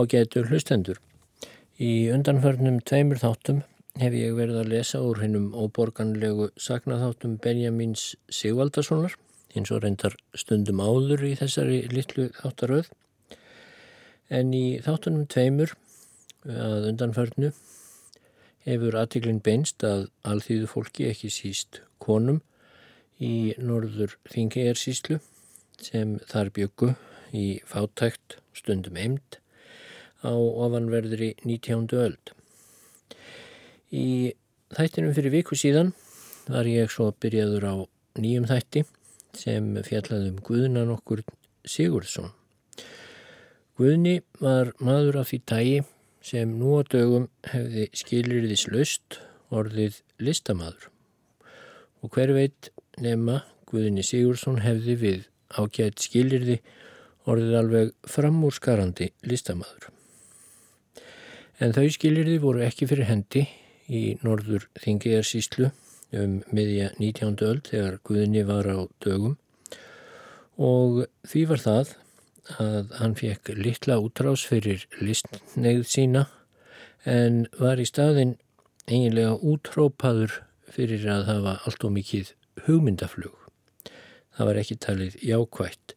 Ágætu hlustendur. Í undanförnum tveimur þáttum hef ég verið að lesa úr hennum óborganlegu saknaþáttum Benjamins Sigvaldasonar, eins og reyndar stundum áður í þessari litlu þáttaröð. En í þáttunum tveimur að undanförnu hefur aðtiklinn beinst að alþýðu fólki ekki síst konum í norður Þingejarsíslu sem þar byggu í fátækt stundum eimt á ofanverðri 19. öld. Í þættinum fyrir viku síðan var ég svo byrjaður á nýjum þætti sem fjallaðum Guðunan okkur Sigurðsson. Guðni var maður af því tægi sem nú á dögum hefði skilirðis löst orðið listamaður og hver veit nema Guðni Sigurðsson hefði við ágætt skilirði orðið alveg framúrskarandi listamaður en þau skilirði voru ekki fyrir hendi í norður Þingiðarsíslu um miðja 19. öld þegar Guðni var á dögum og því var það að hann fekk litla útrás fyrir listneið sína en var í staðin eiginlega útrópaður fyrir að hafa allt og mikið hugmyndaflug. Það var ekki talið jákvægt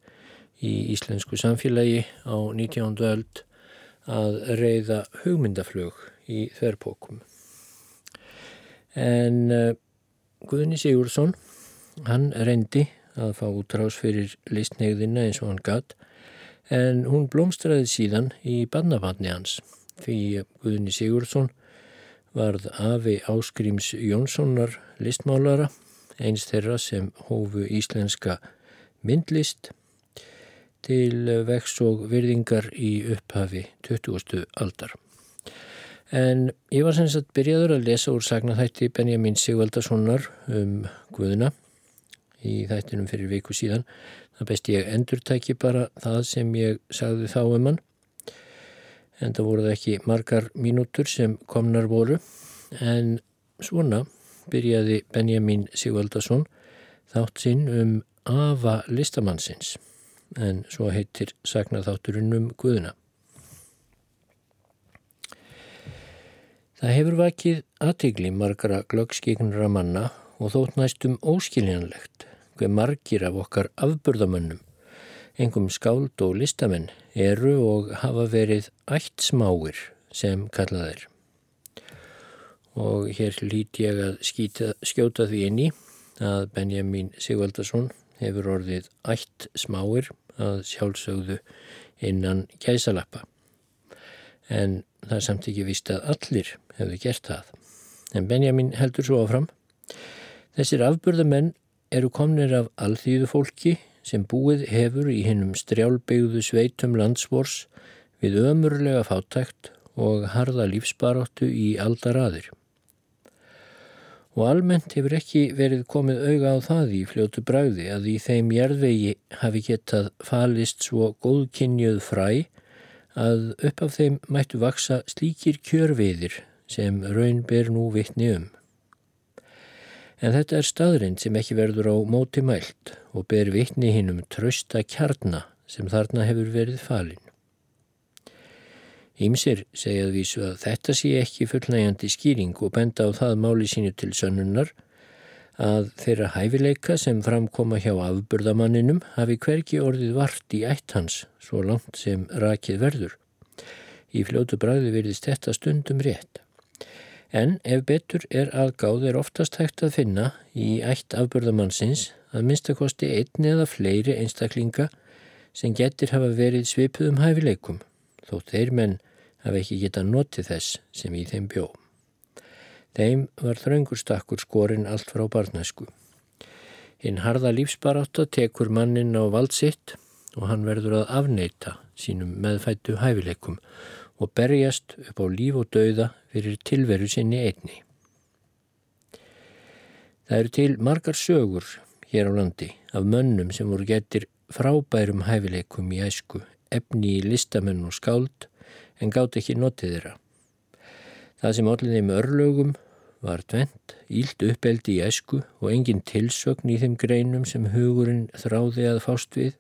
í íslensku samfélagi á 19. öld að reyða hugmyndaflug í þverrpókum. En uh, Guðni Sigursson, hann reyndi að fá útrás fyrir listnegðina eins og hann gatt, en hún blómstræði síðan í badnavatni hans, fyrir Guðni Sigursson varð Afi Áskrims Jónssonar listmálara, eins þeirra sem hófu íslenska myndlist til vex og virðingar í upphafi 20. aldar. En ég var sem sagt byrjaður að lesa úr sagnaþætti Benjamin Sigvaldasonar um Guðuna í þættinum fyrir viku síðan. Það best ég endurtæki bara það sem ég sagði þá um hann. En það voruð ekki margar mínútur sem komnar voru. En svona byrjaði Benjamin Sigvaldason þátt sinn um afa listamannsins en svo heitir sagnaþátturinn um Guðuna. Það hefur vakið aðtegli margara glöggskíknara manna og þótt næstum óskiljanlegt hver margir af okkar afburðamönnum, engum skáld og listamenn, eru og hafa verið ætt smáir sem kallaðir. Og hér lít ég að skýta, skjóta því inn í að Benjamin Sigvaldarsson hefur orðið ætt smáir að sjálfsögðu innan gæsalappa. En það er samt ekki vist að allir hefðu gert það. En Benjamin heldur svo áfram. Þessir afburðamenn eru komnir af alþýðu fólki sem búið hefur í hinnum strjálbegðu sveitum landsvors við ömurlega fátækt og harða lífsbaráttu í aldaraðir og almennt hefur ekki verið komið auga á það í fljótu bræði að í þeim jærðvegi hafi getað falist svo góðkynjuð fræ að upp af þeim mættu vaksa slíkir kjörviðir sem raun ber nú vittni um. En þetta er staðrind sem ekki verður á móti mælt og ber vittni hinn um trösta kjarna sem þarna hefur verið falin. Ímsir segjað vísu að þetta sé ekki fullnægjandi skýring og benda á það máli sínu til sönnunnar að þeirra hæfileika sem framkoma hjá afburðamanninum hafi hverki orðið vart í ætt hans svo langt sem rakið verður. Í fljótu bræði verðist þetta stundum rétt. En ef betur er aðgáð er oftast hægt að finna í ætt afburðamannsins að minnstakosti einn eða fleiri einstaklinga sem getur hafa verið svipuðum hæfileikum þótt þeir menn hafi ekki getað notið þess sem í þeim bjó. Þeim var þraungur stakkur skorinn allt frá barnæsku. Hinn harða lífsbaráta tekur mannin á vald sitt og hann verður að afneita sínum meðfættu hæfileikum og berjast upp á líf og dauða fyrir tilveru sinni einni. Það eru til margar sögur hér á landi af mönnum sem voru getur frábærum hæfileikum í æsku efni í listamenn og skáld en gátt ekki notið þeirra. Það sem allir þeim örlögum var tvent, ílt uppeldi í esku og engin tilsögn í þeim greinum sem hugurinn þráði að fást við,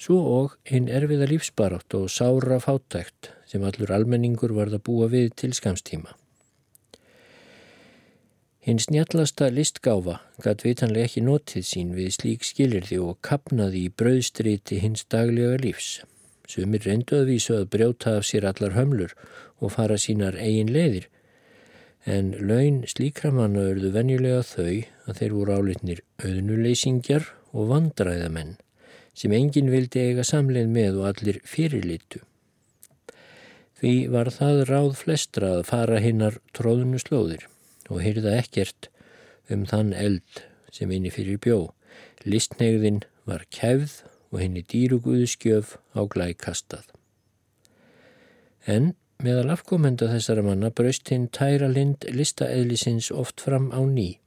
svo og einn erfiða lífsbarátt og sára fátækt sem allur almenningur varð að búa við til skamstíma. Hinn snjallasta listgáfa gætt vitanlega ekki notið sín við slík skilirði og kapnaði í brauðstriti hins daglega lífs. Sumir reyndu að vísu að brjóta af sér allar hömlur og fara sínar eigin leiðir, en laun slíkra manna örðu venjulega þau að þeir voru álitnir auðnuleysingjar og vandræðamenn sem enginn vildi eiga samleið með og allir fyrirlitu. Því var það ráð flestra að fara hinnar tróðunu slóðir og heyrða ekkert um þann eld sem inni fyrir bjó. Listnegðin var kæfð og henni dýruguðskjöf á glækastað. En meðal afkomenda þessara manna braust hinn tæra lind listaeðlisins oft fram á ný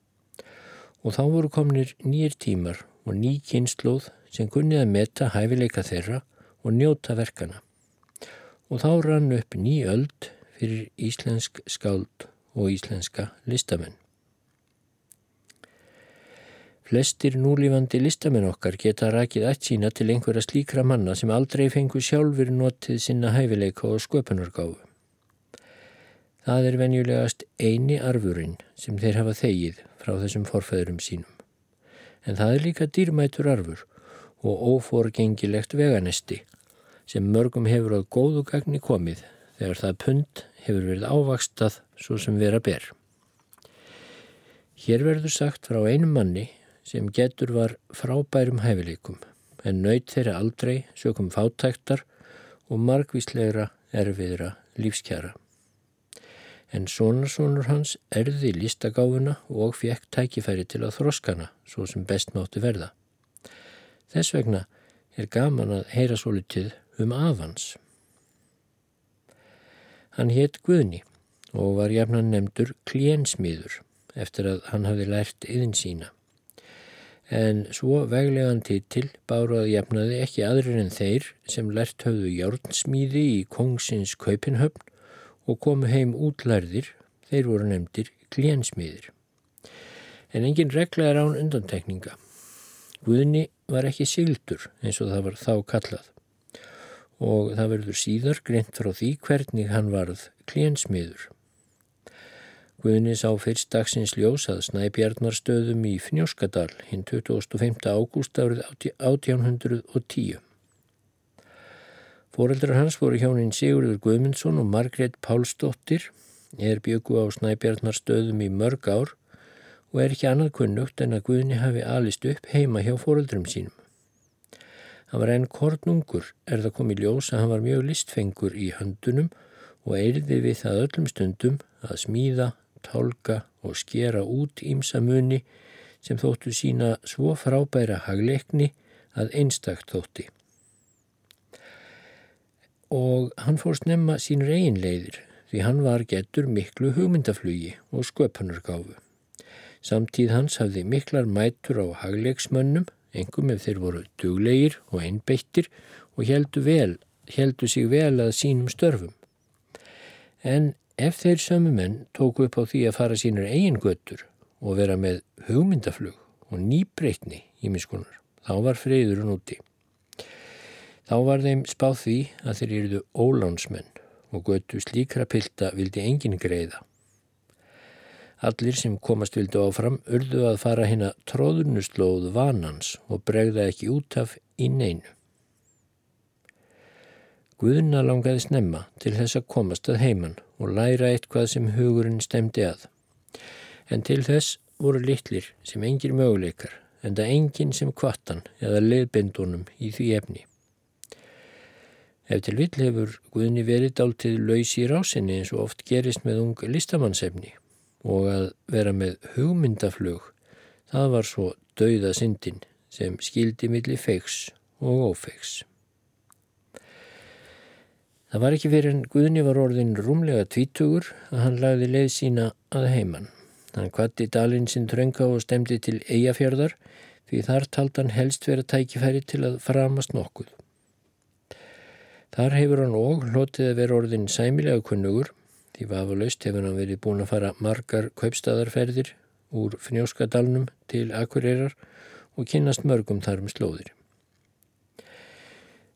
og þá voru komnir nýjir tímar og ný kynnslóð sem kunnið að meta hæfileika þeirra og njóta verkana. Og þá rann upp ný öld fyrir íslensk skáld og íslenska listamenn. Flestir núlífandi listamenn okkar geta rakið ætt sína til einhverja slíkra manna sem aldrei fengu sjálfur notið sinna hæfileika og sköpunargáfu. Það er venjulegast eini arfurinn sem þeir hafa þegið frá þessum forfæðurum sínum. En það er líka dýrmætur arfur og óforgengilegt veganesti sem mörgum hefur á góðu gagni komið þegar það pund hefur verið ávakstað svo sem vera ber. Hér verður sagt frá einum manni sem getur var frábærum hæfileikum en nöyt þeirra aldrei sökum fátæktar og margvíslegra erfiðra lífskjara. En sonarsonur hans erði listagáfuna og fekk tækifæri til að þroskana svo sem best máttu verða. Þess vegna er gaman að heyra svo litið um afans. Hann hétt Guðni og var jafnan nefndur klénsmiður eftir að hann hafi lært yðin sína en svo veglegan títil báruð jafnaði ekki aðrir en þeir sem lert höfðu járnsmíði í kongsins kaupinhöfn og komu heim útlærðir, þeir voru nefndir klénsmíðir. En engin regla er án undantekninga. Guðni var ekki sigildur eins og það var þá kallað og það verður síðar greint frá því hvernig hann varð klénsmíður. Guðni sá fyrst dagsins ljós að snæbjarnarstöðum í Fnjóskadal hinn 25. ágúst árið 1810. Fóreldrar hans voru hjónin Sigurður Guðmundsson og Margrét Pálsdóttir, er byggu á snæbjarnarstöðum í mörg ár og er ekki annað kunnugt en að Guðni hafi alist upp heima hjá fóreldrum sínum. Hann var enn kornungur er það komið ljós að hann var mjög listfengur í höndunum og eirði við það öllum stundum að smíða tálka og skera út ímsa muni sem þóttu sína svo frábæra hagleikni að einstakt þótti. Og hann fór snemma sínur eiginleiðir því hann var getur miklu hugmyndaflugi og sköpunargáfu. Samtíð hans hafði miklar mætur á hagleiksmönnum, engum ef þeir voru duglegir og einbeittir og heldu, vel, heldu sig vel að sínum störfum. En Ef þeir sömu menn tóku upp á því að fara sínur eigin göttur og vera með hugmyndaflug og nýbreytni í miskunar, þá var freyðurinn úti. Þá var þeim spáð því að þeir eruðu ólánsmenn og göttu slíkra pilda vildi enginn greiða. Allir sem komast vildu áfram urðu að fara hérna tróðurnuslóð vanans og bregða ekki út af í neinu. Guðuna langaði snemma til þess að komast að heiman og læra eitthvað sem hugurinn stemdi að. En til þess voru litlir sem engir möguleikar en það enginn sem kvattan eða leiðbindunum í því efni. Ef til vill hefur Guðni verið dáltið laus í rásinni eins og oft gerist með ung listamannsefni og að vera með hugmyndaflug það var svo dauða syndin sem skildi millir feiks og ófeiks. Það var ekki fyrir en Guðni var orðin rúmlega tvítugur að hann lagði leið sína að heiman. Hann kvatti dalinn sinn trönga og stemdi til eigafjörðar því þar taldi hann helst vera tækifæri til að framast nokkuð. Þar hefur hann og hlotið að vera orðin sæmilega kunnugur því vafalaust hefur hann verið búin að fara margar kaupstadarferðir úr fnjóskadalnum til Akureyrar og kynast mörgum þar um slóðir.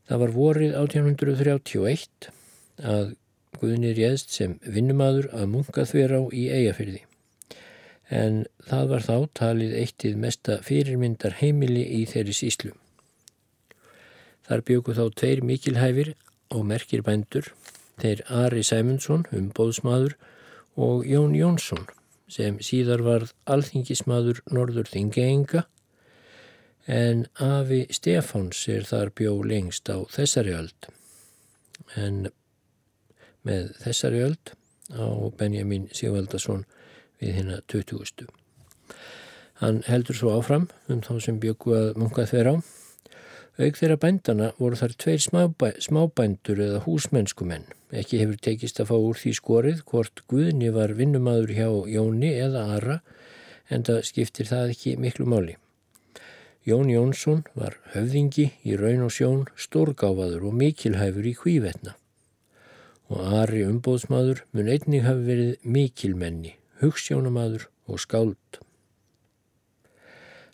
Það var vorið 1831 að Guðni réðst sem vinnumadur að munka þver á í eigafyrði. En það var þá talið eittið mesta fyrirmyndar heimili í þeirri síslu. Þar bjöku þá tveir mikilhæfir og merkir bændur, þeir Ari Sæmundsson, umbóðsmaður og Jón Jónsson sem síðar varð alþingismadur Norður Þingeinga en Afi Stefáns er þar bjó lengst á þessari öld. En með þessari öld á Benjamin Sigvaldason við hérna 20. Hann heldur svo áfram um þá sem byggu að munka þeirra á. Auk þeirra bændana voru þar tveir smábæ, smábændur eða húsmennskumenn. Ekki hefur tekist að fá úr því skorið hvort Guðni var vinnumadur hjá Jóni eða Ara en það skiptir það ekki miklu máli. Jón Jónsson var höfðingi í raun og sjón, stórgáfaður og mikilhæfur í hvívetna og Ari umbóðsmaður mun einnig hafi verið mikilmenni, hugssjónamaður og skáld.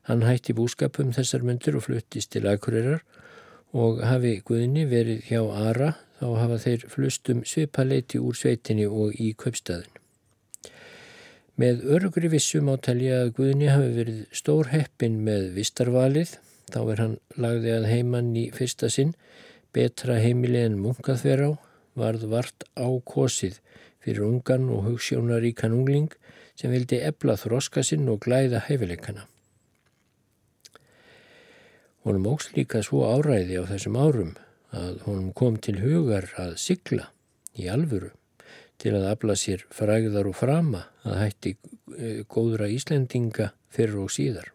Hann hætti búskapum þessar myndir og fluttist til Akureyrar og hafi Guðni verið hjá Ara þá hafa þeir flustum svipaleiti úr sveitinni og í köpstaðin. Með örgri vissum átalja að Guðni hafi verið stór heppin með vistarvalið, þá er hann lagði að heimann í fyrsta sinn, betra heimili en munkað fer á, varð vart ákosið fyrir ungan og hugssjónaríkan ungling sem vildi ebla þroska sinn og glæða hefileikana. Honum ógs líka svo áræði á þessum árum að honum kom til hugar að sigla í alvöru til að afla sér frægðar og frama að hætti eh, góðra Íslendinga fyrir og síðar.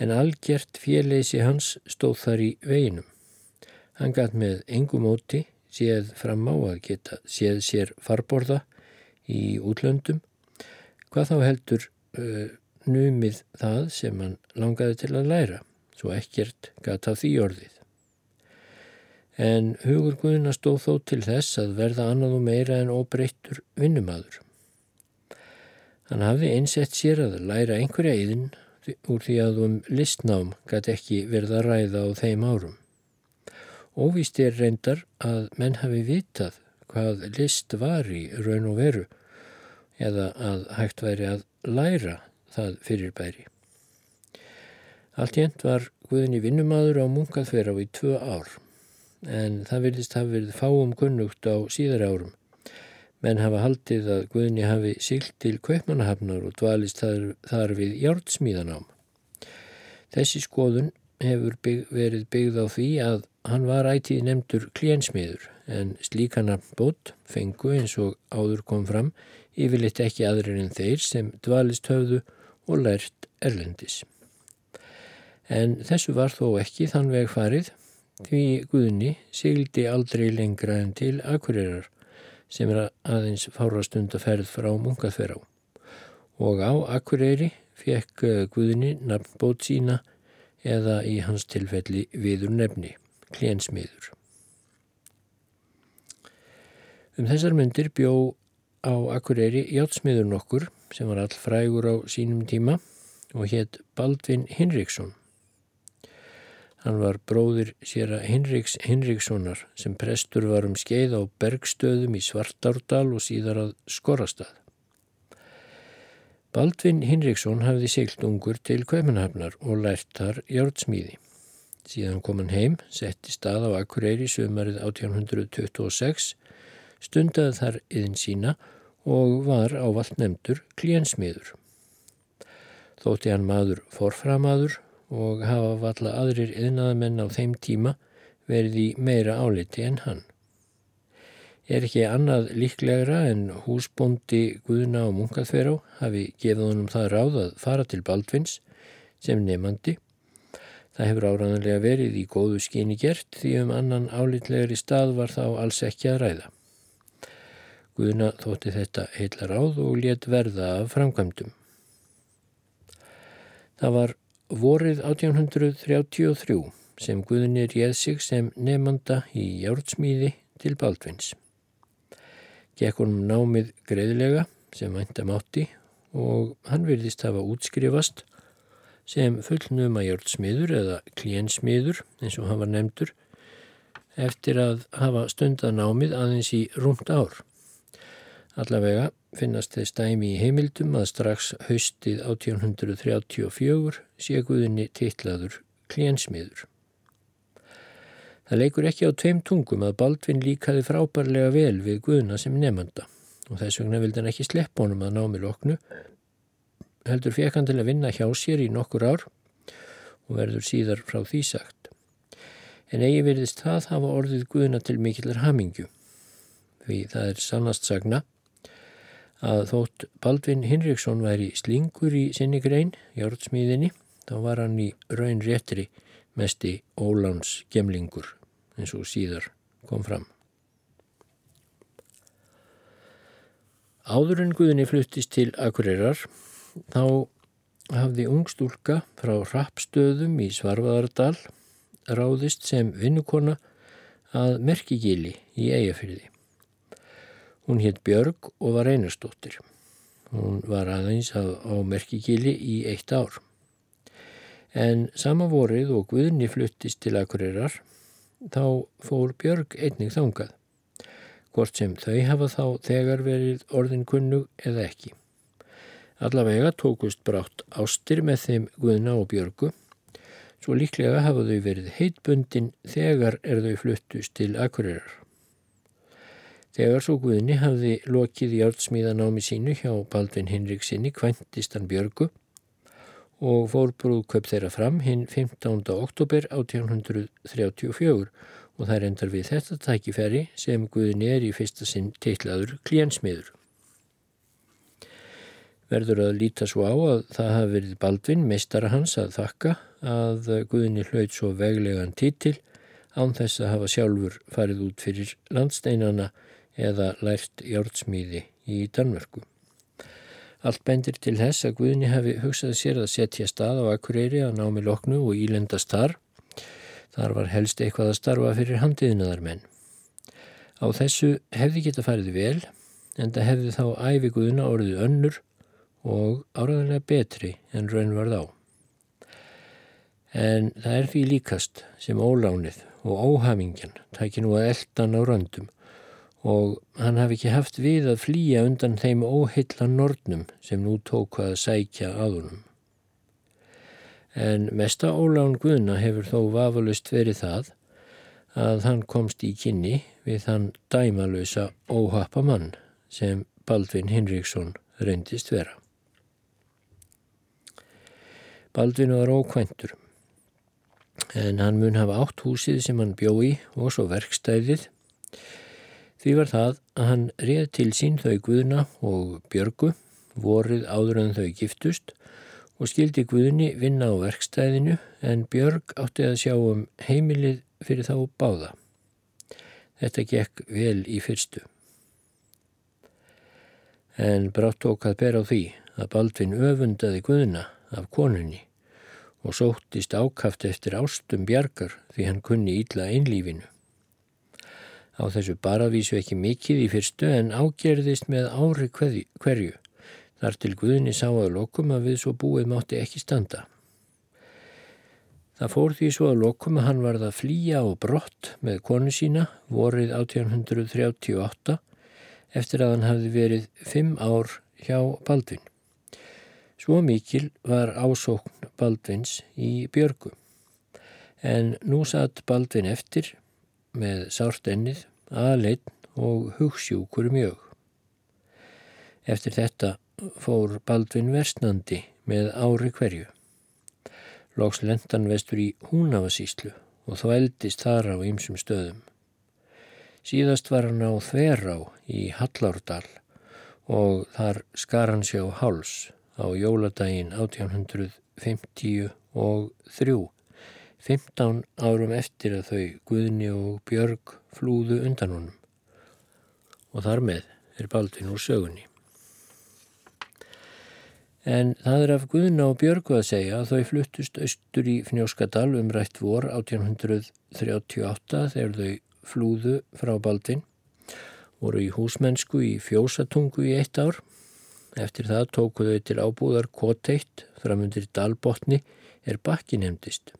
En algjert féleysi hans stóð þar í veginum. Hann gætt með engum óti séð fram á að geta séð sér farborða í útlöndum, hvað þá heldur uh, numið það sem hann langaði til að læra, svo ekkert gata því orðið. En hugur Guðina stóð þó til þess að verða annað og meira en óbreyttur vinnumadur. Hann hafði einsett sér að læra einhverja íðin úr því að um listnám gæti ekki verða að ræða á þeim árum. Óvíst er reyndar að menn hafi vitað hvað list var í raun og veru eða að hægt væri að læra það fyrirbæri. Allt jænt var Guðni vinnumadur á munkaþverá í tvö ár en það vilist hafi verið fáum kunnugt á síðar árum. Menn hafa haldið að Guðni hafi sílt til kaupmannahafnar og dvalist þar, þar við hjártsmíðanám. Þessi skoðun hefur bygg, verið byggð á því að Hann var ætið nefndur klénsmiður en slíkana bót fengu eins og áður kom fram yfirleitt ekki aðrir en þeir sem dvalist höfðu og lært erlendis. En þessu var þó ekki þann veg farið því Guðni sigildi aldrei lengra en til Akureyrar sem er aðeins fárastund að ferð frá munkaþverá og á Akureyri fekk Guðni nafnbót sína eða í hans tilfelli viður nefni klénsmiður. Um þessar myndir bjó á Akureyri Játsmiður nokkur sem var all frægur á sínum tíma og hétt Baldvin Hinriksson. Hann var bróðir sér að Hinriks Hinrikssonar sem prestur var um skeið á bergstöðum í Svartárdal og síðar að Skorastað. Baldvin Hinriksson hafði seilt ungur til Kveimanhafnar og lært þar jártsmíði. Síðan kom hann heim, setti stað á Akureyri sömarið 1826, stundaði þar yðin sína og var ávalt nefndur kliensmiður. Þótti hann maður forframaður og hafa valla aðrir yðnaðamenn á þeim tíma verið í meira áliti en hann. Er ekki annað líklegra en húsbóndi Guðna og Munkaþverá hafi gefið honum það ráð að fara til Baldvins sem nefandi Það hefur áræðanlega verið í góðu skyni gert því um annan álitlegri stað var þá alls ekki að ræða. Guðna þótti þetta heila ráð og létt verða af framkvæmdum. Það var vorið 1833 sem Guðni réð sig sem nefnanda í jártsmíði til Baldvins. Gekk honum námið greiðlega sem væntam átti og hann virðist hafa útskrifast sem fullnuma jörgsmiður eða klénsmiður eins og hann var nefndur eftir að hafa stundan námið aðeins í rúmt ár. Allavega finnast þeir stæmi í heimildum að strax haustið 1834 sé Guðinni titlaður klénsmiður. Það leikur ekki á tveim tungum að Baldvin líkaði frábærlega vel við Guðna sem nefnda og þess vegna vildi hann ekki slepp honum að námi loknu. Heldur fekk hann til að vinna hjá sér í nokkur ár og verður síðar frá því sagt. En eigi verðist það hafa orðið Guðna til mikillar hamingju. Því það er sannast sagna að þótt Baldvin Hinriksson væri slingur í sinni grein, jórnsmíðinni, þá var hann í raun réttri mesti Óláns gemlingur eins og síðar kom fram. Áður en Guðinni fluttist til Akureyrar þá hafði ungstúlka frá Rappstöðum í Svarfaðardal ráðist sem vinnukonna að Merkigili í Eyjafyrði. Hún hétt Björg og var einastóttir. Hún var aðeins á Merkigili í eitt ár. En sama vorið og Guðni fluttist til Akureyrar, þá fór Björg einnig þangað, hvort sem þau hafa þá þegar verið orðin kunnug eða ekki. Allavega tókust brátt ástir með þeim Guðna og Björgu, svo líklega hafa þau verið heitbundin þegar er þau fluttust til Akureyrar. Þegar svo Guðni hafði lokið í ártsmíðanámi sínu hjá Baldvin Hinriksinni kvæntistan Björgu, og fór brúðköp þeirra fram hinn 15. oktober 1834 og það er endar við þetta tækifæri sem Guðin er í fyrsta sinn teitlaður klíansmiður. Verður að líta svo á að það hafi verið Baldvin, meistara hans, að þakka að Guðinni hlaut svo veglegan títil án þess að hafa sjálfur farið út fyrir landsteinana eða lært jórnsmíði í Danmörku. Allt bendir til þess að Guðni hafi hugsað sér að setja stað á Akureyri að námi loknu og ílendast þar. Þar var helst eitthvað að starfa fyrir handiðnaðar menn. Á þessu hefði geta farið vel en það hefði þá æfi Guðna orðið önnur og áraðanlega betri en raun varð á. En það er því líkast sem ólánið og óhamingjan tækir nú að eldan á röndum og hann hafi ekki haft við að flýja undan þeim óheilla nornum sem nú tók að sækja aðunum. En mesta ólán Guðna hefur þó vafalust verið það að hann komst í kynni við hann dæmalösa óhappa mann sem Baldvin Hinriksson reyndist vera. Baldvin var ókvæntur en hann mun hafa átt húsið sem hann bjói og svo verkstæðið Því var það að hann reið til sín þau Guðna og Björgu, vorið áður en þau giftust og skildi Guðni vinna á verkstæðinu en Björg átti að sjá um heimilið fyrir þá báða. Þetta gekk vel í fyrstu. En brátt tók að bera á því að Baldvin öfundaði Guðna af konunni og sóttist ákaft eftir ástum Bjarkar því hann kunni ítla einlífinu. Á þessu baravísu ekki mikið í fyrstu en ágerðist með ári hverju. Þar til Guðni sá að lokum að við svo búið mátti ekki standa. Það fór því svo að lokum að hann varð að flýja og brott með konu sína vorið 1838 eftir að hann hafði verið fimm ár hjá Baldvin. Svo mikil var ásókn Baldvins í Björgu. En nú satt Baldvin eftir með sárt ennið, aðleitt og hugssjúkur mjög. Eftir þetta fór Baldvin Vestnandi með ári hverju. Lóks lendan vestur í Húnavasíslu og þá eldist þar á ýmsum stöðum. Síðast var hann á Þverá í Hallárdal og þar skar hann sér á háls á jóladaginn 1853 15 árum eftir að þau Guðni og Björg flúðu undan honum og þar með er Baldvin úr sögunni. En það er af Guðna og Björgu að segja að þau fluttust austur í Fnjóskadal um rætt vor 1838 þegar þau flúðu frá Baldvin, voru í húsmennsku í fjósatungu í eitt ár. Eftir það tókuðu þau til ábúðar Koteitt framundir Dalbotni er bakki nefndist.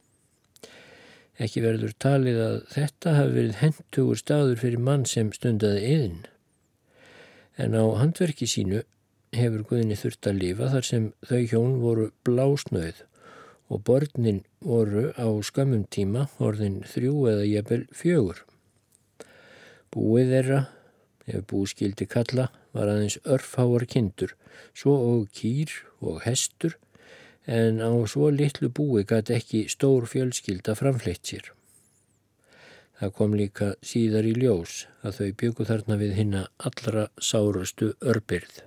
Ekki verður talið að þetta hafi verið hentugur staður fyrir mann sem stundaði eðin. En á handverki sínu hefur Guðni þurft að lifa þar sem þau hjón voru blásnöð og börnin voru á skamum tíma orðin þrjú eða jafnvel fjögur. Búið þeirra, ef búskildi kalla, var aðeins örfháar kindur, svo og kýr og hestur, en á svo litlu búi gæti ekki stór fjölskylda framfleitt sér. Það kom líka síðar í ljós að þau byggu þarna við hinna allra sárastu örbyrð.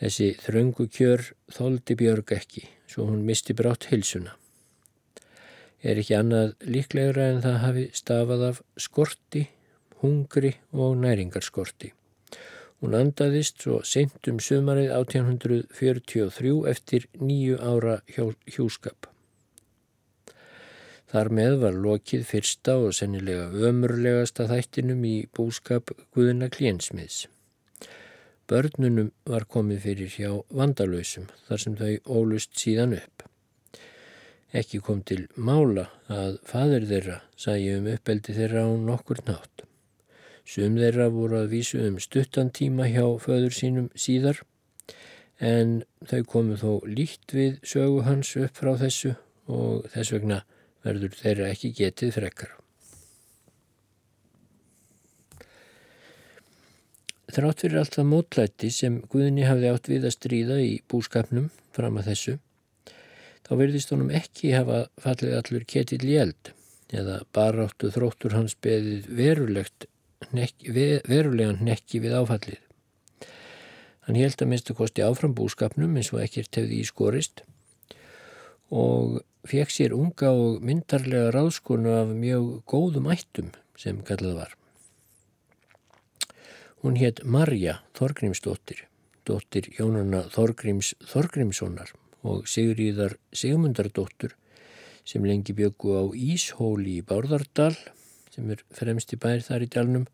Þessi þröngu kjör þóldi Björg ekki svo hún misti brátt hilsuna. Er ekki annað líklegra en það hafi stafað af skorti, hungri og næringarskorti. Hún andaðist svo sent um sömarið 1843 eftir nýju ára hjúskap. Þar með var lokið fyrsta og sennilega ömurlegasta þættinum í búskap Guðuna Kliensmiðs. Börnunum var komið fyrir hjá vandalöysum þar sem þau ólust síðan upp. Ekki kom til mála að fadur þeirra sæði um uppeldi þeirra á nokkur nátt. Sum þeirra voru að vísu um stuttantíma hjá föður sínum síðar en þau komu þó líkt við sögu hans upp frá þessu og þess vegna verður þeirra ekki getið frekkar. Þrátt fyrir allt það mótlætti sem Guðni hafði átt við að stríða í búskapnum fram að þessu, þá verðist honum ekki hafa fallið allur ketill í eld eða baráttu þróttur hans beðið verulegan nekki við áfallið. Hann held að minnstu kosti áfram búskapnum eins og ekkert hefði í skorist og fekk sér unga og myndarlega ráðskonu af mjög góðum ættum sem kallað var. Hún hétt Marja Þorgrímsdóttir, dóttir Jónanna Þorgríms Þorgrímssonar og Sigriðar Sigmundardóttur sem lengi bjöku á Íshóli í Bárðardal sem er fremst í bær þar í dalnum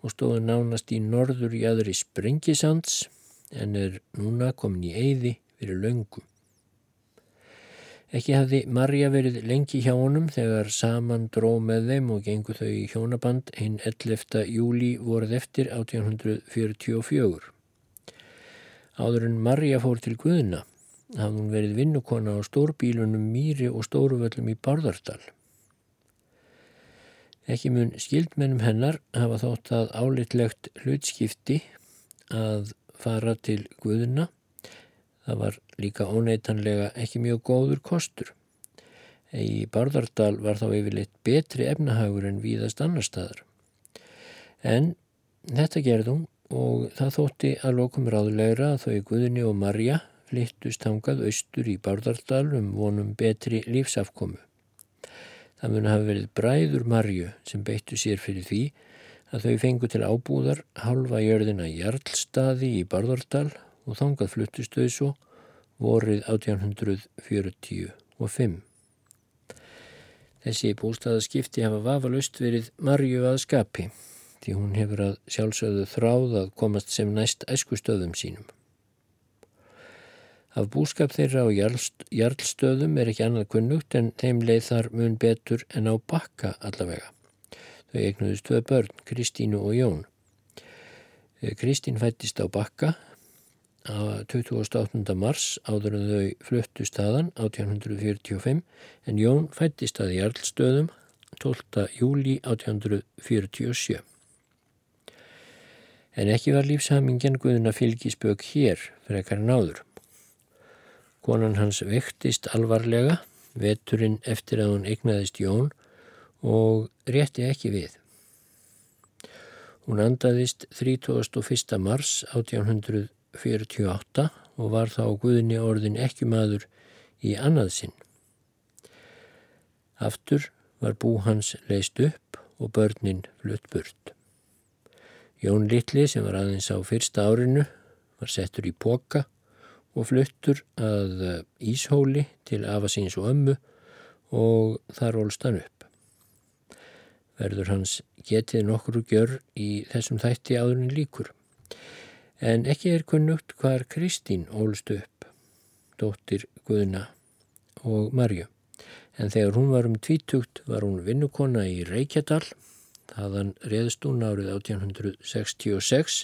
og stóðu nánast í norður í aðri Sprengisands en er núna komin í eyði fyrir löngum. Ekki hafði Marja verið lengi hjá honum þegar saman dró með þeim og gengur þau í hjónaband hinn 11. júli voruð eftir 1844. Áður en Marja fór til Guðina hafði hún verið vinnukona á stórbílunum Mýri og Stóruvöllum í Bárðardal. Ekki mun skildmennum hennar hafa þótt að álitlegt hlutskipti að fara til Guðina Það var líka óneitanlega ekki mjög góður kostur. Í Bárðardal var þá yfirleitt betri efnahagur en víðast annar staðar. En þetta gerðum og það þótti að lokum ráðulegra að þau Guðni og Marja flyttust hangað austur í Bárðardal um vonum betri lífsafkomu. Það mun hafa verið bræður Marju sem beittu sér fyrir því að þau fengu til ábúðar halva jörðina Jarlstaði í Bárðardal og þangað fluttist þau svo vorið 1845. Þessi bústaðaskipti hafa vafalust verið marju að skapi því hún hefur að sjálfsögðu þráð að komast sem næst æskustöðum sínum. Af búskap þeirra á jarlstöðum er ekki annað kunnugt en þeim leið þar mun betur en á bakka allavega. Þau eignuðist tvei börn, Kristínu og Jón. Kristín fættist á bakka 28. mars áður en þau fluttu staðan 1845 en Jón fættist að Jarlstöðum 12. júli 1847. En ekki var lífshamingen Guðuna fylgisbögg hér fyrir ekkar náður. Konan hans vektist alvarlega, veturinn eftir að hún egnaðist Jón og rétti ekki við. Hún andaðist 31. mars 1845 48 og var þá Guðni orðin ekki maður í annað sinn. Aftur var bú hans leist upp og börnin flutt burt. Jón Littli sem var aðeins á fyrsta árinu var settur í boka og fluttur að Íshóli til afasins og ömmu og þar ólst hann upp. Verður hans getið nokkru gjör í þessum þætti áðurinn líkur. En ekki er kunnugt hvar Kristín ólst upp, dóttir Guðna og Marju. En þegar hún var um tvítugt var hún vinnukonna í Reykjadal, þaðan reðst hún árið 1866,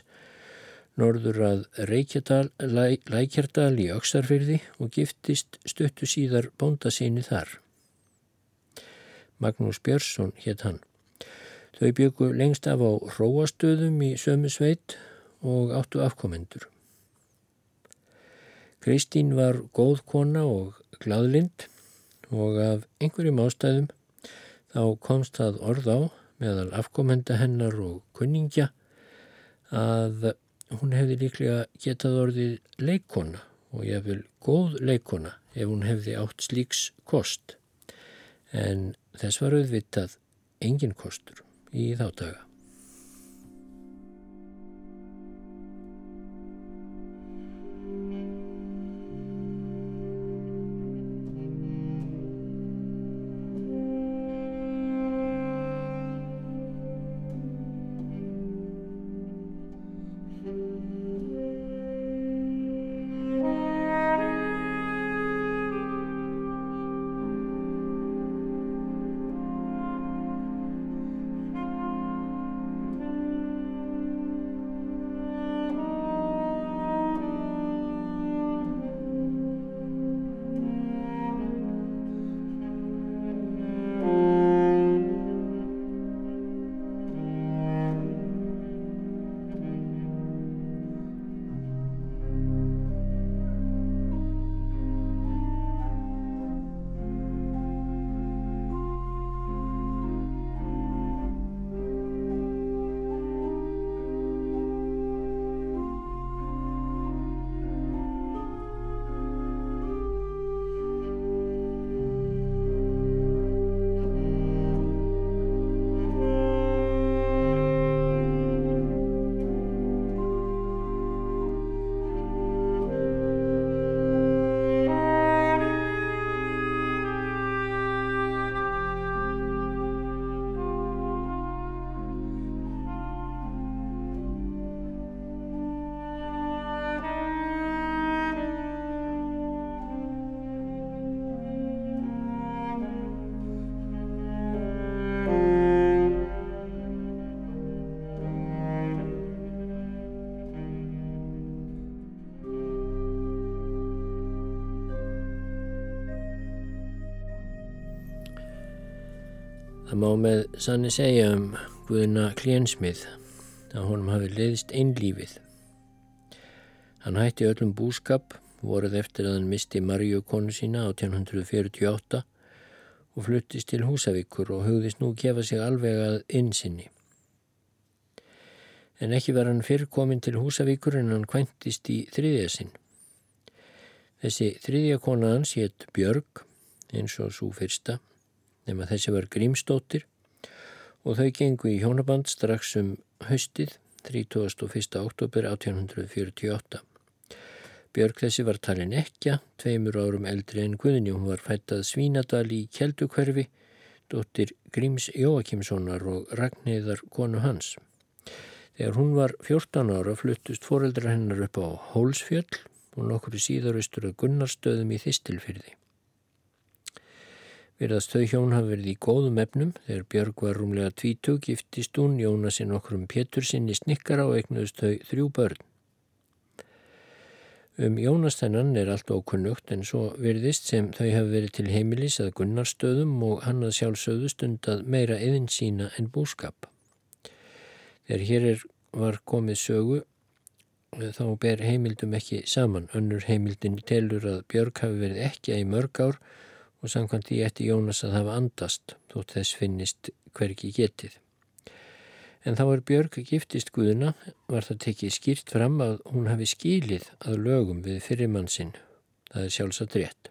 norður að Lækjardal í Öksarfyrði og giftist stuttu síðar bóndasíni þar. Magnús Björnsson hétt hann. Þau byggu lengst af á róastöðum í sömu sveit og áttu afkomendur. Kristín var góð kona og gladlind og af einhverjum ástæðum þá komst það orð á meðal afkomenda hennar og kunningja að hún hefði líklega getað orðið leikona og ég vil góð leikona ef hún hefði átt slíks kost en þess var auðvitað engin kostur í þá daga. Það má með sanni segja um Guðina Klénsmið að honum hafi leiðist einlífið. Hann hætti öllum búskap, voruð eftir að hann misti Marju konu sína á 1848 og fluttist til Húsavíkur og hugðist nú kefa sig alveg að innsinni. En ekki var hann fyrr komin til Húsavíkur en hann kvæntist í þriðja sinn. Þessi þriðja kona hans hétt Björg eins og svo fyrsta nema þessi var Grímsdóttir og þau gengu í hjónaband strax um haustið 31. oktober 1848. Björg þessi var talin ekja, tveimur árum eldri en Guðni, hún var fættað Svínadal í Kjeldukverfi, dóttir Gríms Jóakimssonar og Ragnhildar konu hans. Þegar hún var 14 ára fluttust foreldra hennar upp á Hólsfjöll og nokkru síðaristur að Gunnarstöðum í Þistilfyrði. Verðast þau hjón hafa verið í góðum efnum þegar Björg var rúmlega tvítug, giftist hún, Jónasinn okkur um Pétur sinni snikkara og eignuðist þau þrjú börn. Um Jónas þennan er allt ókunnugt en svo verðist sem þau hafa verið til heimilis að gunnarstöðum og hann að sjálfsögðu stundað meira eðin sína en búskap. Þegar hér er, var komið sögu þá ber heimildum ekki saman. Önnur heimildin telur að Björg hafi verið ekki að í mörg ár og samkvæmt því eftir Jónas að hafa andast þótt þess finnist hverki getið. En þá er Björg giftist Guðuna var það tekið skýrt fram að hún hafi skýlið að lögum við fyrirmann sinn. Það er sjálfsagt rétt.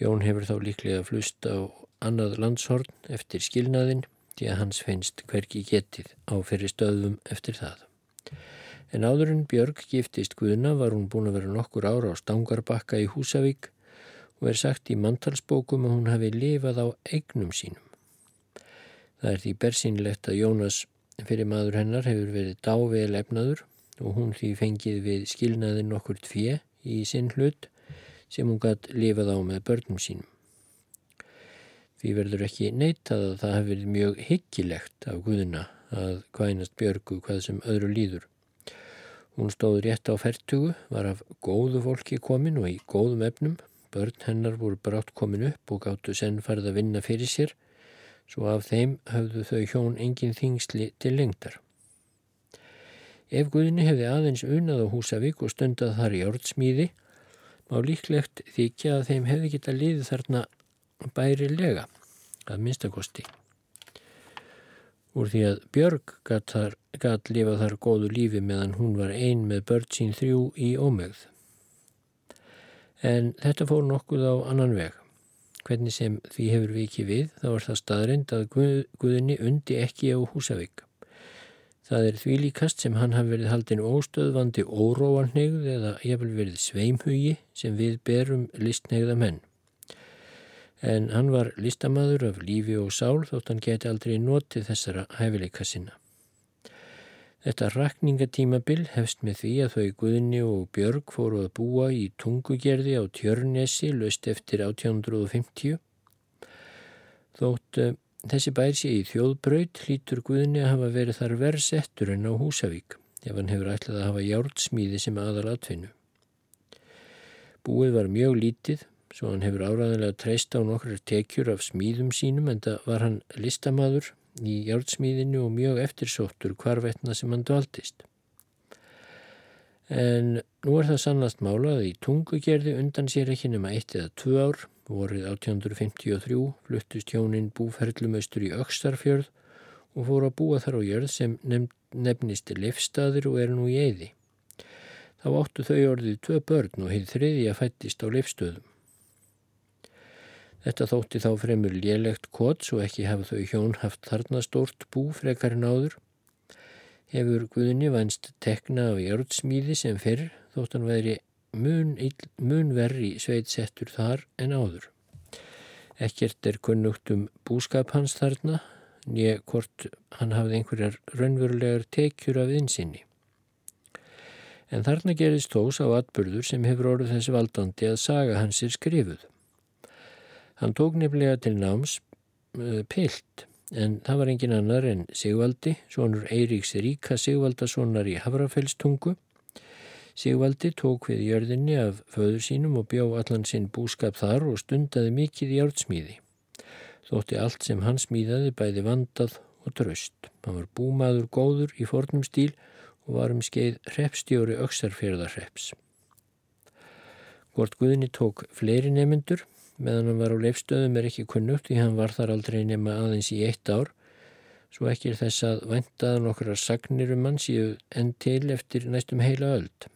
Jón hefur þá líklega flust á annað landshorn eftir skilnaðin því að hans finnst hverki getið á fyrir stöðum eftir það. En áður en Björg giftist Guðuna var hún búin að vera nokkur ára á Stangarbakka í Húsavík og er sagt í mantalsbókum að hún hafi lifað á eignum sínum. Það er því bersýnilegt að Jónas fyrir maður hennar hefur verið dável efnaður og hún því fengið við skilnaðin okkur tvið í sinn hlut sem hún gætt lifað á með börnum sínum. Því verður ekki neitað að það hefur verið mjög hyggilegt af Guðina að kvænast Björgu hvað sem öðru líður. Hún stóð rétt á færtugu, var af góðu fólki komin og í góðum efnum. Börn hennar voru brátt komin upp og gáttu senn farið að vinna fyrir sér, svo af þeim höfðu þau hjón engin þingsli til lengdar. Ef Guðni hefði aðeins unað á Húsavík og stundað þar í ordsmíði, má líklegt þykja að þeim hefði geta liðið þarna bærilega, að minnstakosti úr því að Björg gatt lifa þar góðu lífi meðan hún var ein með börn sín þrjú í ómegð. En þetta fór nokkuð á annan veg. Hvernig sem því hefur vikið við þá er það staðrind að Guð, Guðinni undi ekki á Húsavík. Það er því líkast sem hann hafi verið haldin óstöðvandi óróanhegð eða hefur verið sveimhugi sem við berum listnegða menn en hann var listamæður af lífi og sál þótt hann geti aldrei notið þessara hæfileika sinna. Þetta rakningatímabil hefst með því að þau Guðni og Björg fóru að búa í tungugerði á Tjörnesi löst eftir 1850. Þótt uh, þessi bær sé í þjóðbraut hlítur Guðni að hafa verið þar verðsettur en á Húsavík ef hann hefur ætlað að hafa hjártsmíði sem aðal atvinnu. Búið var mjög lítið svo hann hefur áraðanlega treyst á nokkrar tekjur af smíðum sínum en það var hann listamaður í hjálpsmíðinu og mjög eftirsóttur hvarvetna sem hann dvaldist. En nú er það sannast málað í tungugerði undan sér ekki nema eitt eða tvö ár, vorið 1853 fluttust hjónin búferðlumaustur í Ökstarfjörð og fóru að búa þar á jörð sem nefnist lefstaður og er nú í eiði. Þá áttu þau orðið tvö börn og heið þriði að fættist á lefstöðum. Þetta þótti þá fremur lélegt kott svo ekki hafa þau hjón haft þarna stórt bú frekar en áður. Hefur Guðni vænst tekna af jörgsmíði sem fyrr þótt hann veri mun, mun verri sveitsettur þar en áður. Ekkert er kunnugt um búskap hans þarna, nýja hvort hann hafði einhverjar raunverulegar tekjur af innsinni. En þarna gerist þós á atbyrður sem hefur orðið þessi valdandi að saga hans er skrifuð. Hann tók nefnilega til náms uh, pilt en það var engin annar en Sigvaldi, svonur Eiríks Ríka Sigvaldasonar í Havrafellstungu. Sigvaldi tók við jörðinni af föður sínum og bjá allan sinn búskap þar og stundaði mikið í jártsmíði. Þótti allt sem hann smíðaði bæði vandað og draust. Hann var búmaður góður í fornum stíl og var um skeið hreppstjóri auksarferðarhepps. Gort Guðni tók fleiri nemyndur meðan hann var á leifstöðum er ekki kunnugt því hann var þar aldrei nema aðeins í eitt ár svo ekki er þess að væntaðan okkar sagnir um hann síðu enn til eftir næstum heila öld.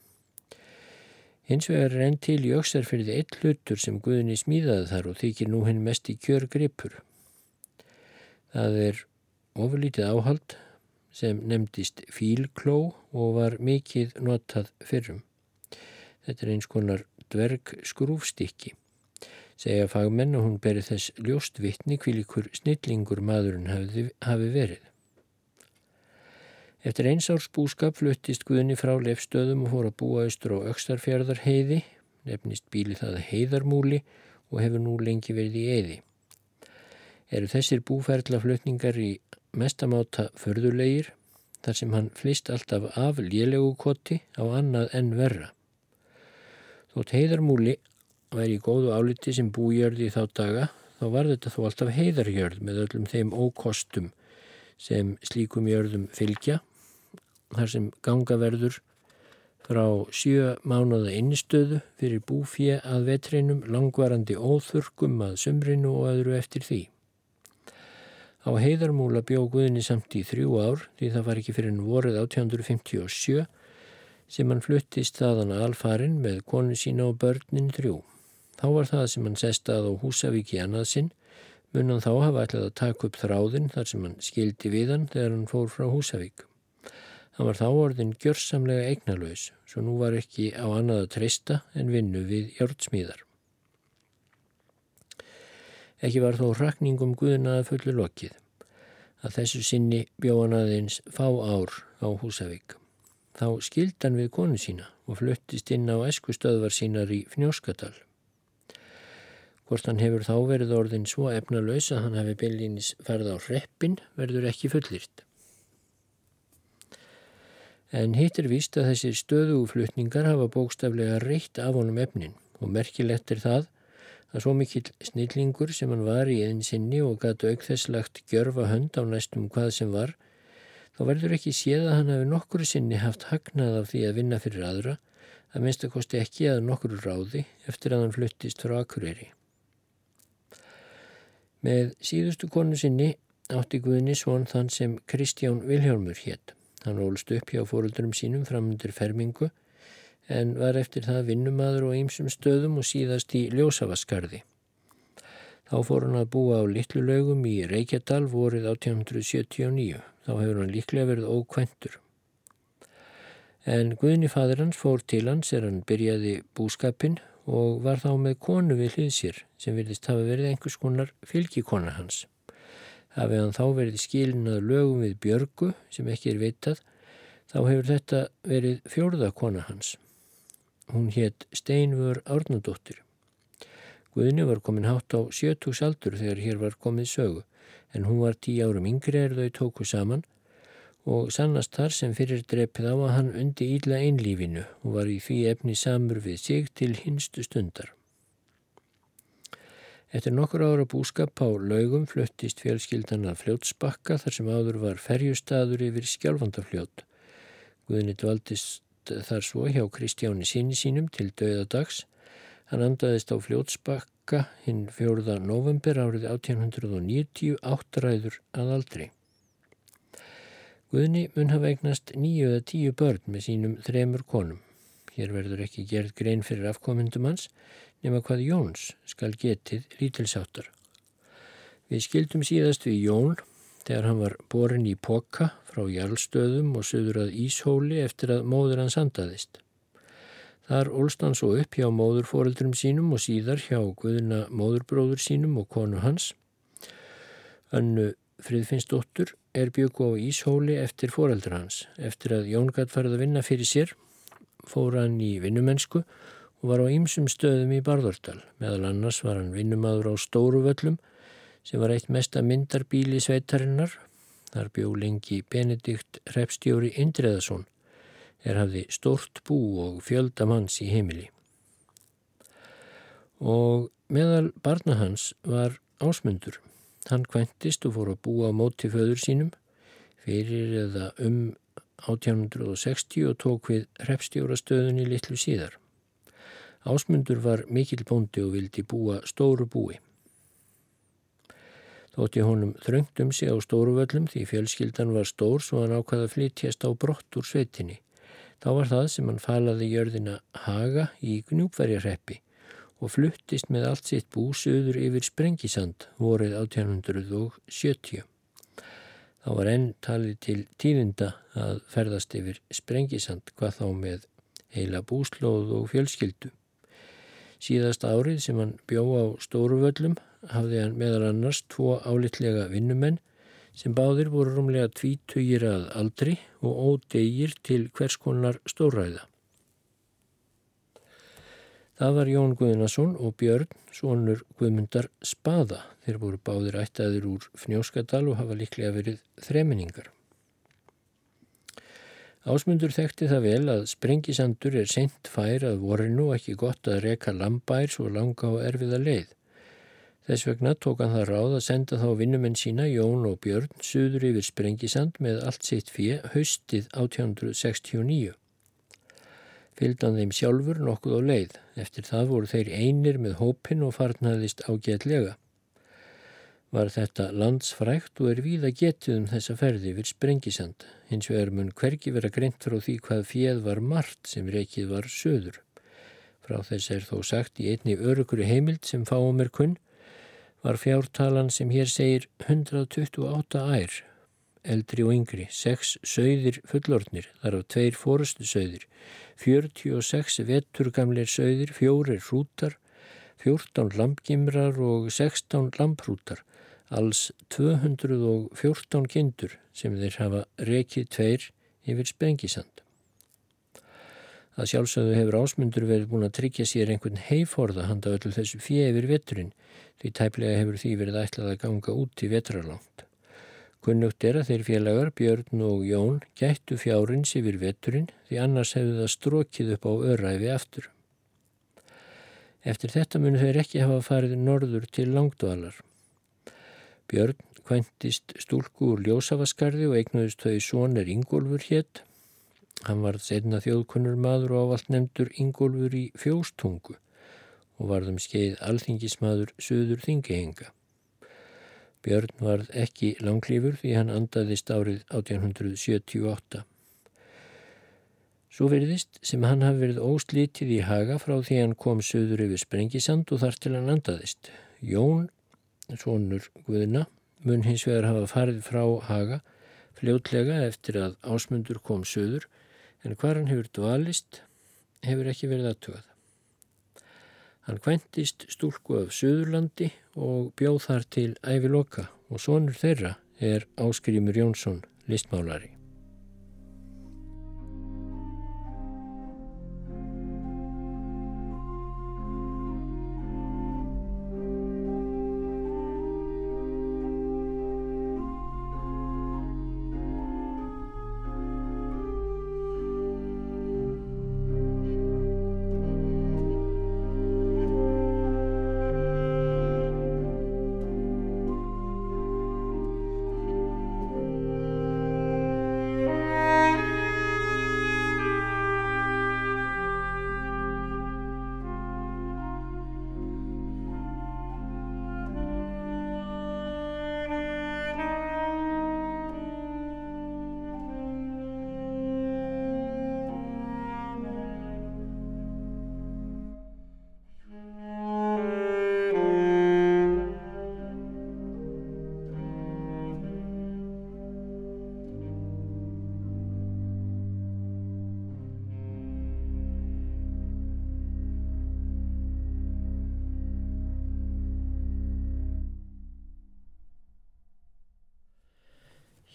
Hins vegar er enn til í auksarferði eitt hlutur sem Guðinni smíðaði þar og þykir nú henn mest í kjör gripur. Það er ofurlítið áhald sem nefndist fílkló og var mikið notað fyrrum. Þetta er eins konar dverg skrúfstykki segja fagmenn og hún beri þess ljóst vittni kvílikur snillingur maðurinn hafi, verið. Eftir eins árs búskap fluttist Guðni frá lefstöðum og fór að búa austur á Ökstarfjörðar heiði, nefnist bíli það heiðarmúli og hefur nú lengi verið í eiði. Eru þessir búferðlaflutningar í mestamáta förðulegir þar sem hann flist alltaf af lélegu koti á annað en verra. Þótt heiðarmúli væri í góðu áliti sem bújörði í þá daga þá var þetta þó alltaf heiðarjörð með öllum þeim ókostum sem slíkum jörðum fylgja þar sem gangaverður frá sjö mánuða innstöðu fyrir búfje að vetrinum langvarandi óþurkum að sumrinu og öðru eftir því. Á heiðarmúla bjóð Guðni samt í þrjú ár því það var ekki fyrir en vorið 1857 sem hann fluttist þaðan alfarin með konu sína og börnin þrjú. Þá var það sem hann sestað á Húsavík í annað sinn, munnan þá hafa ætlað að taka upp þráðin þar sem hann skildi við hann þegar hann fór frá Húsavík. Hann var þá orðin gjörsamlega eignalös, svo nú var ekki á annað að treysta en vinnu við hjörtsmíðar. Ekki var þó rakningum Guðnaða fullu lokið, að þessu sinni bjóðan aðeins fá ár á Húsavík. Þá skildan við konu sína og fluttist inn á eskustöðvar sínar í Fnjóskadal. Hvort hann hefur þá verið orðin svo efnalös að hann hefði byllinis ferð á hreppin verður ekki fullýrt. En hitt er víst að þessir stöðuguflutningar hafa bókstaflega reitt af honum efnin og merkilegt er það að svo mikill snillingur sem hann var í einsinni og gætu aukþesslagt gjörfa hönd á næstum hvað sem var, þá verður ekki séð að hann hafi nokkru sinni haft hagnað af því að vinna fyrir aðra, að minnst að kosti ekki að nokkru ráði eftir að hann fluttist frá Akureyri. Með síðustu konu sinni átti Guðni svon þann sem Kristján Vilhjálmur hétt. Hann ólst upp hjá fóröldurum sínum framundir fermingu en var eftir það vinnumadur og ýmsum stöðum og síðast í Ljósavaskarði. Þá fór hann að búa á litlu lögum í Reykjadal vorið 1879. Þá hefur hann líklega verið ókventur. En Guðni fadur hans fór til hans er hann byrjaði búskapin og var þá með konu við hlið sér sem virðist hafa verið einhvers konar fylgikona hans. Hafið hann þá verið skilin að lögum við Björgu sem ekki er vitað, þá hefur þetta verið fjórða kona hans. Hún hétt Steinvör Árnadóttir. Guðni var komin hátt á sjötús aldur þegar hér var komið sögu en hún var tí árum yngri er þau tóku saman og sannast þar sem fyrir dreppið á að hann undi íla einlífinu og var í því efni samur við sig til hinstu stundar. Eftir nokkur ára búskap á laugum fluttist fjölskyldan að fljótsbakka þar sem áður var ferjustadur yfir skjálfandafljót. Guðni dvaldist þar svo hjá Kristjáni síni sínum til döðadags. Hann andaðist á fljótsbakka hinn fjóruða november árið 1890 áttræður að aldrei. Guðni mun hafa eignast nýju eða tíu börn með sínum þremur konum. Hér verður ekki gerð grein fyrir afkomendum hans nema hvað Jóns skal getið lítilsáttar. Við skildum síðast við Jón þegar hann var borin í Poka frá Jarlstöðum og söður að Íshóli eftir að móður hann sandaðist. Þar ólst hann svo upp hjá móðurforeldrum sínum og síðar hjá Guðuna móðurbróður sínum og konu hans. Önnu Friðfinnsdóttur er byggu á Íshóli eftir foreldra hans. Eftir að Jón gætt farið að vinna fyrir sér fór hann í vinnumennsku og var á ýmsum stöðum í Barðordal. Meðal annars var hann vinnumadur á Stóruvöllum sem var eitt mesta myndarbíli sveitarinnar. Þar bjó lengi Benedikt Repstjóri Indreðason er hafði stórt bú og fjöldamanns í heimili. Og meðal barna hans var ásmundur. Hann kvæntist og fór að búa á móti föður sínum fyrir eða um 1860 og tók við repstjórastöðunni litlu síðar. Ásmundur var mikil bóndi og vildi búa stóru búi. Þótti honum þröngt um sig á stóruvöllum því fjölskyldan var stór svo hann ákvaða að flytjast á brott úr sveitinni. Þá var það sem hann falaði jörðina Haga í Gnúpverjarreppi og fluttist með allt sitt bú söður yfir Sprengisand vorið 1870. Þá var enn talið til tíðinda að ferðast yfir Sprengisand hvað þá með heila búslóð og fjölskyldu. Síðast árið sem hann bjó á Stóruvöllum hafði hann meðal annars tvo álitlega vinnumenn sem báðir voru rúmlega tvítugir að aldri og ódegir til hvers konar stóræða. Það var Jón Guðnason og Björn, svonur Guðmundar Spada. Þeir voru báðir ættaðir úr Fnjóskadal og hafa líklega verið þreminningar. Ásmundur þekkti það vel að sprengisandur er sent fær að vorinu og ekki gott að reka lambær svo langa og erfiða leið. Þess vegna tók hann það ráð að senda þá vinnumenn sína Jón og Björn suður yfir Sprengisand með allt sitt fjö haustið 1869. Fylgdan þeim sjálfur nokkuð á leið. Eftir það voru þeir einir með hópin og farnaðist ágætlega. Var þetta landsfrækt og er víða getið um þessa ferði yfir Sprengisand. Hins vegar mun hverki vera greint frá því hvað fjöð var margt sem reykið var söður. Frá þess er þó sagt í einni öruguru heimild sem fáum er kunn var fjártalan sem hér segir 128 ær, eldri og yngri, 6 sögðir fullornir, þar á tveir fórustu sögðir, 46 vetturgamleir sögðir, fjórir hrútar, 14 lampgimrar og 16 lamprútar, alls 214 kindur sem þeir hafa rekið tveir yfir Sprengisand. að sjálfsögðu hefur ásmundur verið búin að tryggja sér einhvern heiforða handa öllu þessu fjefir veturinn því tæplega hefur því verið ætlað að ganga út í vetralangt. Kunnugt er að þeir félagar, Björn og Jón, gættu fjárins yfir veturinn því annars hefðu það strókið upp á öræfi aftur. Eftir þetta munu þeir ekki hafa farið norður til langdvalar. Björn kvæntist stúlku úr ljósafaskarði og eignuðist þau sonir Ingólfur hétt. Hann var setna þjóðkunnur maður og ávalt nefndur Ingólfur í fjóstungu og varðum skeið alþingismadur söður þingihenga. Björn varð ekki langlýfur því hann andaðist árið 1878. Svo veriðist sem hann hafi verið óslítið í haga frá því hann kom söður yfir Sprengisand og þar til hann andaðist. Jón, sonur Guðina, mun hins vegar hafa farið frá haga fljótlega eftir að ásmundur kom söður en hvar hann hefur dvalist hefur ekki verið aðtugað. Hann kventist stúlku af Suðurlandi og bjóð þar til æviloka og sonur þeirra er Áskrimur Jónsson, listmálari.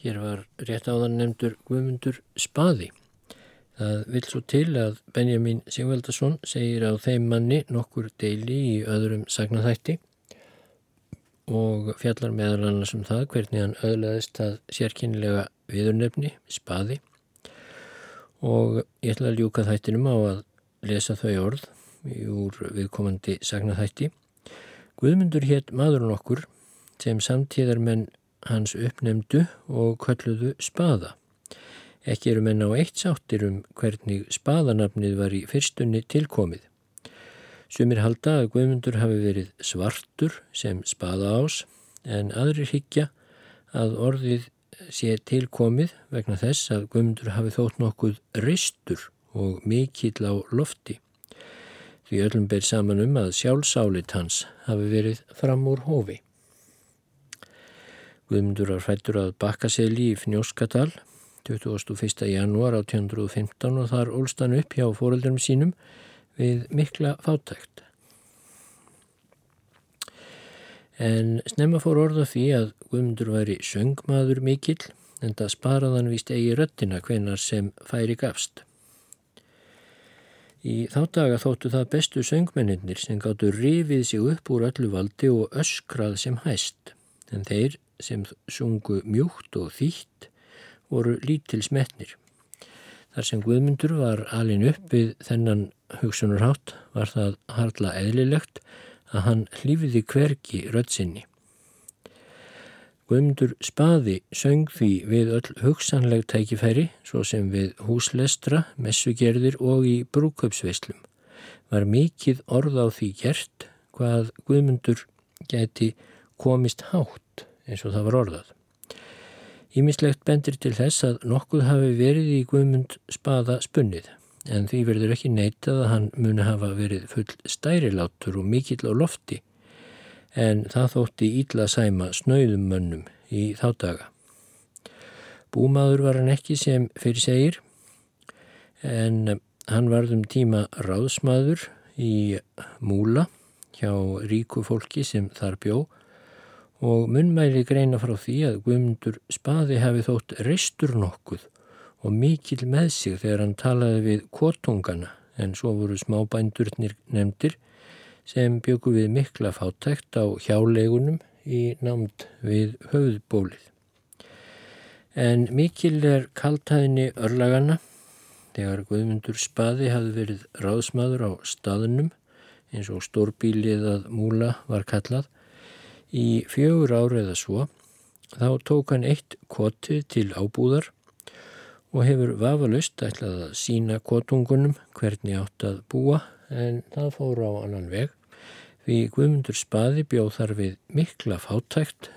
Hér var rétt áðan nefndur Guðmundur Spaði. Það vil svo til að Benjamin Sigvaldason segir á þeim manni nokkur deili í öðrum sagnaþætti og fjallar meðal annars um það hvernig hann öðlaðist að sérkynlega viðurnefni, Spaði og ég ætla að ljúka þættinum á að lesa þau orð úr viðkomandi sagnaþætti. Guðmundur hétt maðurinn okkur sem samtíðarmenn hans uppnemdu og kölluðu spaða. Ekki eru menna á eitt sáttir um hvernig spaðanafnið var í fyrstunni tilkomið. Sumir halda að Guðmundur hafi verið svartur sem spaða ás en aðrir higgja að orðið sé tilkomið vegna þess að Guðmundur hafi þótt nokkuð ristur og mikill á lofti. Því öllum ber saman um að sjálfsálit hans hafi verið fram úr hófi. Guðmundur var fættur að Bakkaseli í Fnjóskadal 21. janúar 1815 og þar ólstan upp hjá fóröldurum sínum við mikla fátækt. En snemma fór orða því að Guðmundur væri söngmaður mikill en það sparaðan vist eigi röttina hvenar sem færi gafst. Í þá daga þóttu það bestu söngmenninir sem gáttu rifið sig upp úr öllu valdi og öskrað sem hæst en þeir sem sungu mjúkt og þýtt voru lítil smetnir. Þar sem Guðmundur var alin upp við þennan hugsunarhátt var það harla eðlilegt að hann hlýfiði hverki röddsinni. Guðmundur spaði söng því við öll hugsanleg tækifæri svo sem við húslestra, messugerðir og í brúköpsveislum. Var mikið orð á því gert hvað Guðmundur geti komist hátt eins og það var orðað. Ímislegt bendir til þess að nokkuð hafi verið í Guðmund spaða spunnið en því verður ekki neitað að hann muni hafa verið full stærilátur og mikill á lofti en það þótti ídla sæma snauðum mönnum í þá daga. Búmaður var hann ekki sem fyrir segir en hann varðum tíma ráðsmaður í múla hjá ríku fólki sem þar bjó og munmæli greina frá því að Guðmundur spaði hafi þótt reistur nokkuð og mikil með sig þegar hann talaði við kotungana en svo voru smábændurnir nefndir sem byggu við mikla fátækt á hjáleigunum í námt við höfðbólið. En mikil er kaltæðinni örlagana þegar Guðmundur Spaði hafði verið ráðsmaður á staðnum eins og stórbílið að múla var kallað í fjögur ári eða svo þá tók hann eitt kotið til ábúðar og hefur vafalust ætlað að sína kotungunum hvernig átt að búa en það fór á annan veg Við Guðmundur Spaði bjóð þar við mikla fátækt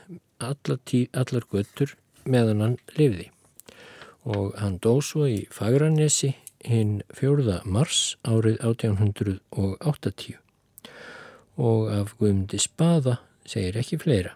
allar, tí, allar göttur meðan hann lifði og hann dó svo í Fagranesi hinn 4. mars árið 1880 og af Guðmundi Spaða segir ekki fleira.